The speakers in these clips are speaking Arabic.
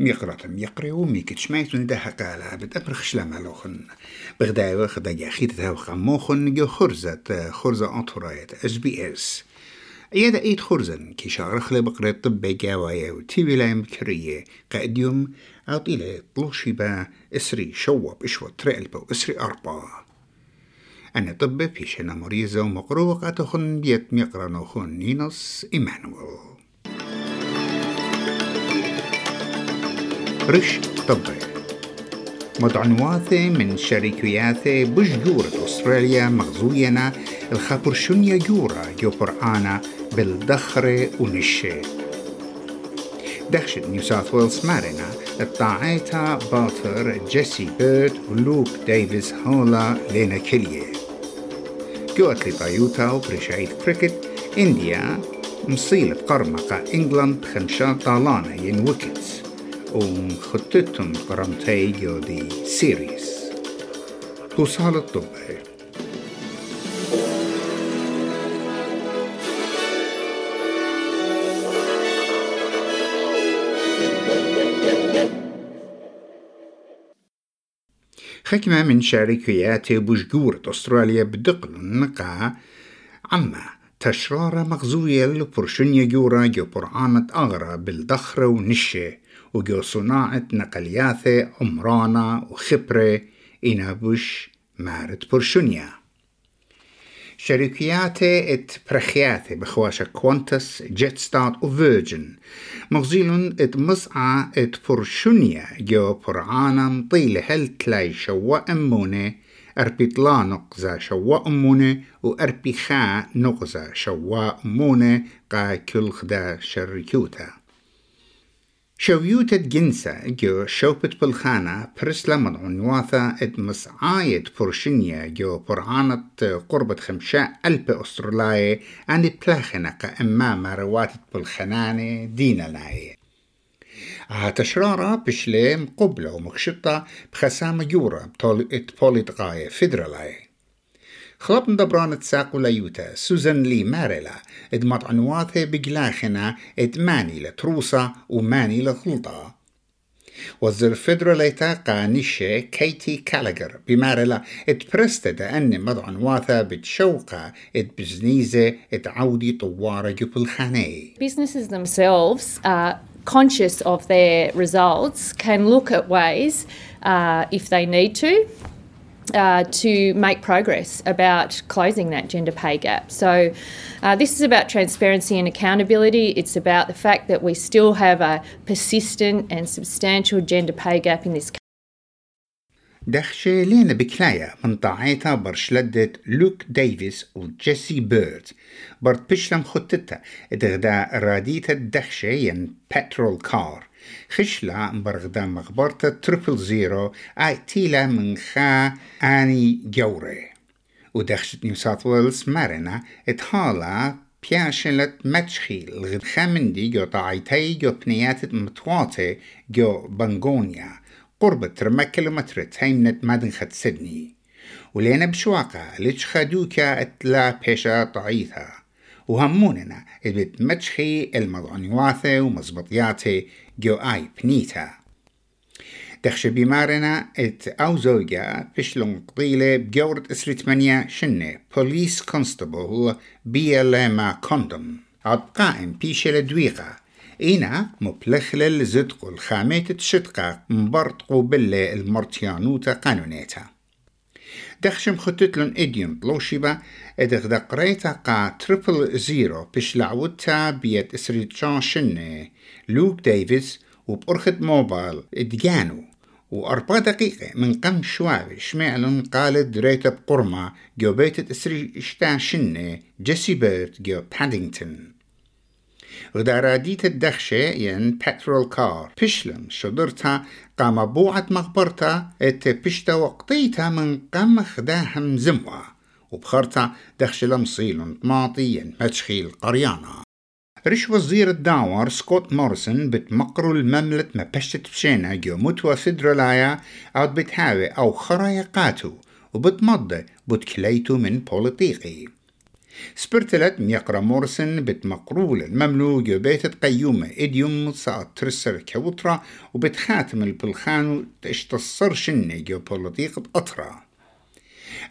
ميقراتم. يقري وميك تشميتون ده قالا بتأبرخ شلام لوخن بغداي وخدا جاخيت تاو خموخن جو خرزة خرزة أطرايت إس بي إس. يدا ايد خرزن كي شارخ لبقرة طب جاوايا وتي ولايم كرية. قاديوم أطيلة طلوشي با إسري شوب اشوى ترقلبا اسري أربا. أنا طب فيشنا مريزة ومقروق أتخن بيت ميقرانوخن نينوس إيمانويل. رش. طبي مدعنواثي من شركياثي بجورة أستراليا مغزوينا. الخبر شنيا جورا جو قرآنا بالدخرة ونشي دخشت نيو ساوث ويلز مارينا الطاعيتا باتر جيسي بيرد ولوك ديفيس هولا لينا كليه جو أتلي بايوتا وبرشايد كريكت إنديا مصيلة قرمقة إنجلاند خمشات طالانة ين ويكتس ومخططهم قرمتي جو دي سيريس توصال الطبي حكمة من شركيات بوشجورة أستراليا بدقل النقا عما تشرارة مغزوية لبرشنيا جورا جو برعانة أغرى بالدخرة ونشة وجو صناعة نقلياثة عمرانة وخبرة إنابوش مارت برشنيا شركيات ات برخيات بخواشة كوانتس جيت ستارت وفيرجن مغزيلون ات مصعى ات برشونيا جو برعانا مطيلة هل تلاي شوا أمونة أربيطلا نقزة شوا أمونة وأربي خا نقزة شوا أمونة قا كل خدا شركيوتا. شويوتة جنسة جو شوبت بالخانة برسلة مضعون واثا اد مسعاية برشنيا جو برعانة قربة خمشاء ألب أسترلاي عند بلاخنة أمام رواتت بالخنانة دينا لاي هاتشرارة بشلي مقبلة ومخشطة بخسامة جورة بطولة غاية فدرالاي خلط دبران تساقو ليوتا سوزان لي ماريلا اد مطعنواثي بجلاخنا اد ماني لتروسا وماني لغلطة وزير فيدراليتا قانشة كيتي كالاجر اد برستد أن مضعنواثا بتشوقة اد بزنيزة اد عودي طوارة جبل خاني Businesses themselves are conscious of their results, can look at ways, uh, if they need to, uh, to make progress about closing that gender pay gap. So, uh, this is about transparency and accountability. It's about the fact that we still have a persistent and substantial gender pay gap in this country. دخشة لينا بكلاية من طاعيتا برشلدة لوك ديفيس وجيسي بيرد برد بشلم خطتها ادغدا راديتا دخشة ين بترول كار خشلا برغدا مغبرتا تريبل زيرو آي تيلا من خا آني جوري. ودخشت نيو ساوث ويلز مارنا اتهالا بياشلت متشخي الغد خامندي جو طاعيتي جو بنيات متواطي جو بنغونيا قرب ترمى كيلومتر تيمنت مدنخة سيدني ولينا بشواقة ليش خدوكا اتلا بيشا طعيثا وهموننا البيت متشخي المضعنواثة ومزبطياتي جو اي بنيتا دخش بمارنا ات أو زوجة بشلون قضيلة بجورة اسري تمانية شنة بوليس كونستبل بيلا كوندوم عد قائم بيشة دويقة إينا مبلخلل زدق الخامات تشتقا مبرطقو بلا المرتيانوتا قانونيتا دخشم خطتلن إديوم بلوشيبا إدغ دقريتا قا تريبل زيرو بش لعوتا بيت إسريت شنة لوك ديفيس وبأرخد موبايل إدجانو وأربع دقيقة من قم شوابي شمعلن قالت دريتا بقرمة جو بيت إسري اشتا شنة جيسي بيرت جو بادينغتون وداراديت الدخشة ين بترول كار بشلم شدرتا قام بوعة مخبرتا إت بشتا وقتيتا من قم خداهم زموا. وبخرتا دخش لمصيل طماطي ين متشخيل قريانا. رش وزير الداور سكوت مورسون بتمقروا المملة ما بشتت بشينا جو متوى فدرالايا أو بتهاوي أو خرايا قاتو. وبتمضي بتكليتو من بوليطيقي سبرتلت ميقرا مورسن بت مقرول المملوك بيت قيومة إديوم ساعت ترسر كوترا وبت خاتم البلخان تشتصر شنة جيوبوليتيق أطرا.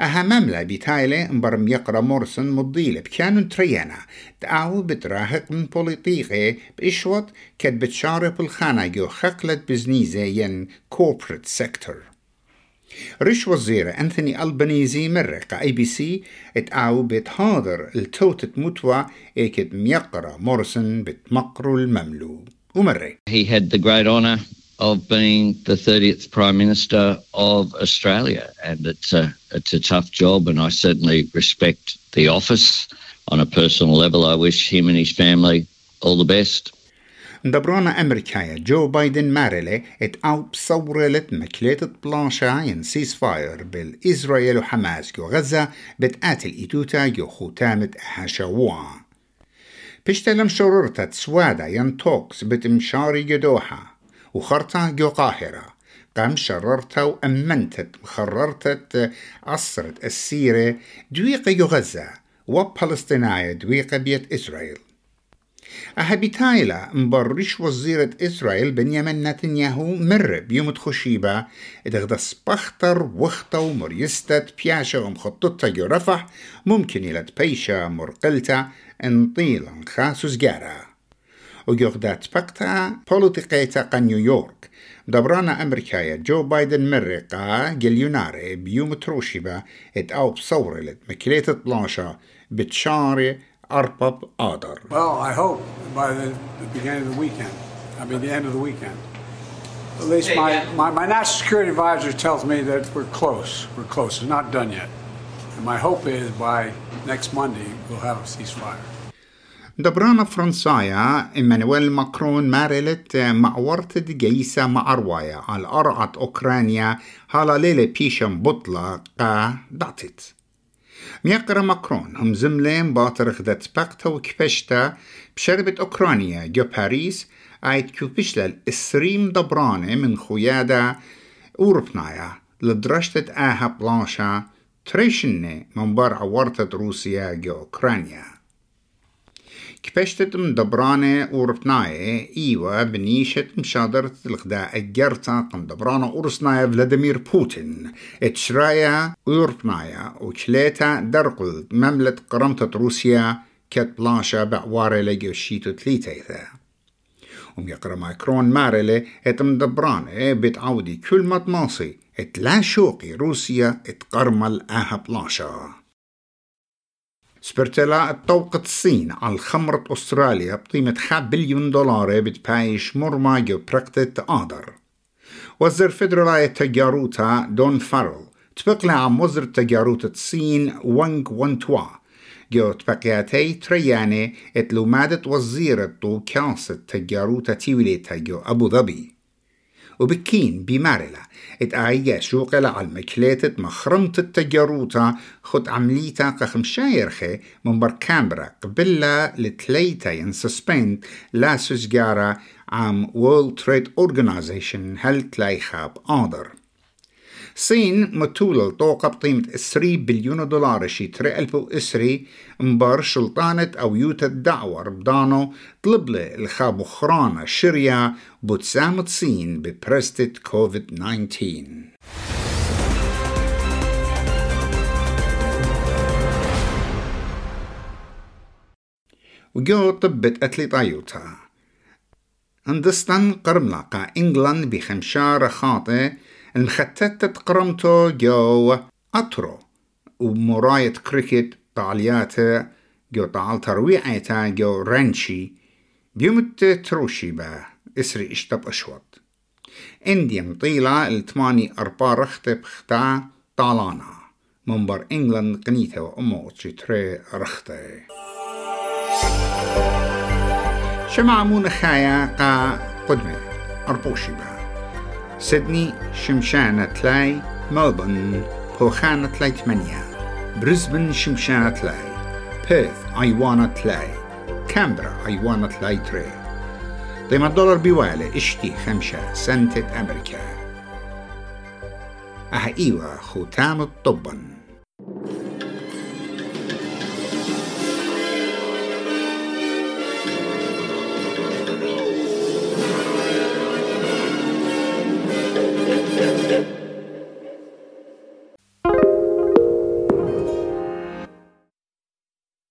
أها مملة بتايلة مبرم يقرا مورسن مضيلة بكانون تريانا. تعاو بتراهق من بوليطيقة بإشوط كد بتشارب الخانة جو خقلت بزنيزة ين كوربريت سيكتور رش وزير أنثوني ألبانيزي مرق اي بي سي اتعاو بتحاضر التوتت متوى ايكد ميقرا مورسون بتمقرو المملو ومري He had the great honour of being the 30th Prime Minister of Australia and it's a, it's a tough job and I certainly respect the office. On a personal level, I wish him and his family all the best. دبرانا أمريكايا جو بايدن مارلي ات أو بصورلت مكليت بلانشا ين سيس فاير بالإسرائيل وحماس جو غزة بتقاتل إيتوتا جو ختامة هاشوا بشتلم شرورتا سوادا ين توكس بتمشاري جدوحا وخرطة جو قاهرة قام شررتا وأمنتت وخررتت عصرت السيرة دويقة جو غزة وبالستيناية دويقة بيت إسرائيل. أهبيتايلا مبرش وزيرة إسرائيل بنيامين نتنياهو مر بيوم خشيبة إدغدا سبختر وخطة ومريستة بياشا ومخططة جو رفح ممكن إلى بيشا مرقلتا انطيلا خاسوس جارا وجوغدات بقتا بوليتيقيتا قا نيويورك. دبرانا أمريكايا جو بايدن مرقا جليوناري بيوم تروشيبا ات أو بصورلت مكليتة بلانشا بتشاري Arpap Adar. Well, I hope by the, beginning of the weekend. I mean, the end of the weekend. At least my, my, my national security advisor tells me that we're close. We're close. It's not done yet. And my hope is by next Monday we'll have a ceasefire. دبرانا فرنسايا إيمانويل ماكرون مارلت مع ورطة جيسة مع رواية على أرعة أوكرانيا هالا ليلة بيشم بطلة قا دعتت ميقرا ماكرون هم زملين باطر خدت باقتا وكفشتا بشربة أوكرانيا جو باريس آيت كوبشلا الإسريم دبرانة من خويادا أوروبنايا. لدرشتة آها بلانشا تريشنة من بار عورتة روسيا جو أوكرانيا. كبشتت مدبرانة ورفناية. إيوة بنيشة مشادرة الغداء. الجرتا قم دبرانة ورسناية فلاديمير بوتين. اتشرايا ورفناية. وكليتا درقل مملة قرمتة روسيا كت بلاشا بعوارة لجو شيتو تليتيثا وم يقرا ماكرون مارلي إتم دبرانة بتعودي كل ما اتلا شوقي روسيا إتقرمل أها بلاشا سبرتلا الطوقة الصين على خمرة أستراليا بقيمة 5 بليون دولار بتبايش مرمى جو برقتة آدر. وزير فدرالاية تجاروتا دون فارل تبقى عم وزير تجاروتا الصين وانغ وانتوا. جو تبقياتي ترياني اتلو مادت وزيرة طو كاسة تجاروتا تيوليتا جو أبو ظبي. وبكين بمارلا. إت شوقلا على المكليتة مخرمت التجاروتا. خد عمليتا قخم من بر كامبرا. قبلا لتليتا ين سسبند. لا سجارة. عام World Trade Organization. هل تلايخاب؟ آدر. صين متولل طوقة بقيمة 3 بليون دولار شي تري ألف إسري مبار شلطانة أو يوتا الدعوة بدانو طلب له الخاب خرانة شريا بتسامة صين ببرستة كوفيد 19 وجو طبت أتلي طايوتا هندستان قرملاقة إنجلاند بخمشارة خاطئ المختتة قرمتو جو أطرو ومراية كريكت طالياتا جو طال ترويعيتا جو رانشي بيومت تروشي با إسري إشتب أشوط. انديم طيلة التماني اربا رخت بختا طالانا منبر انجلند قنيتة وأمو تري رخته. شمعمون خايا قا قدمه أربوشي با. سيدني شمشانة تلاي ملبون بوخانة تلاي ثمانية بريسبن شمشانة تلاي بيرث أيوانا تلاي كامبرا أيوانا تلاي تري ديما الدولار بيوالي اشتي خمسة سنتة أمريكا أها إيوة ختام الطبن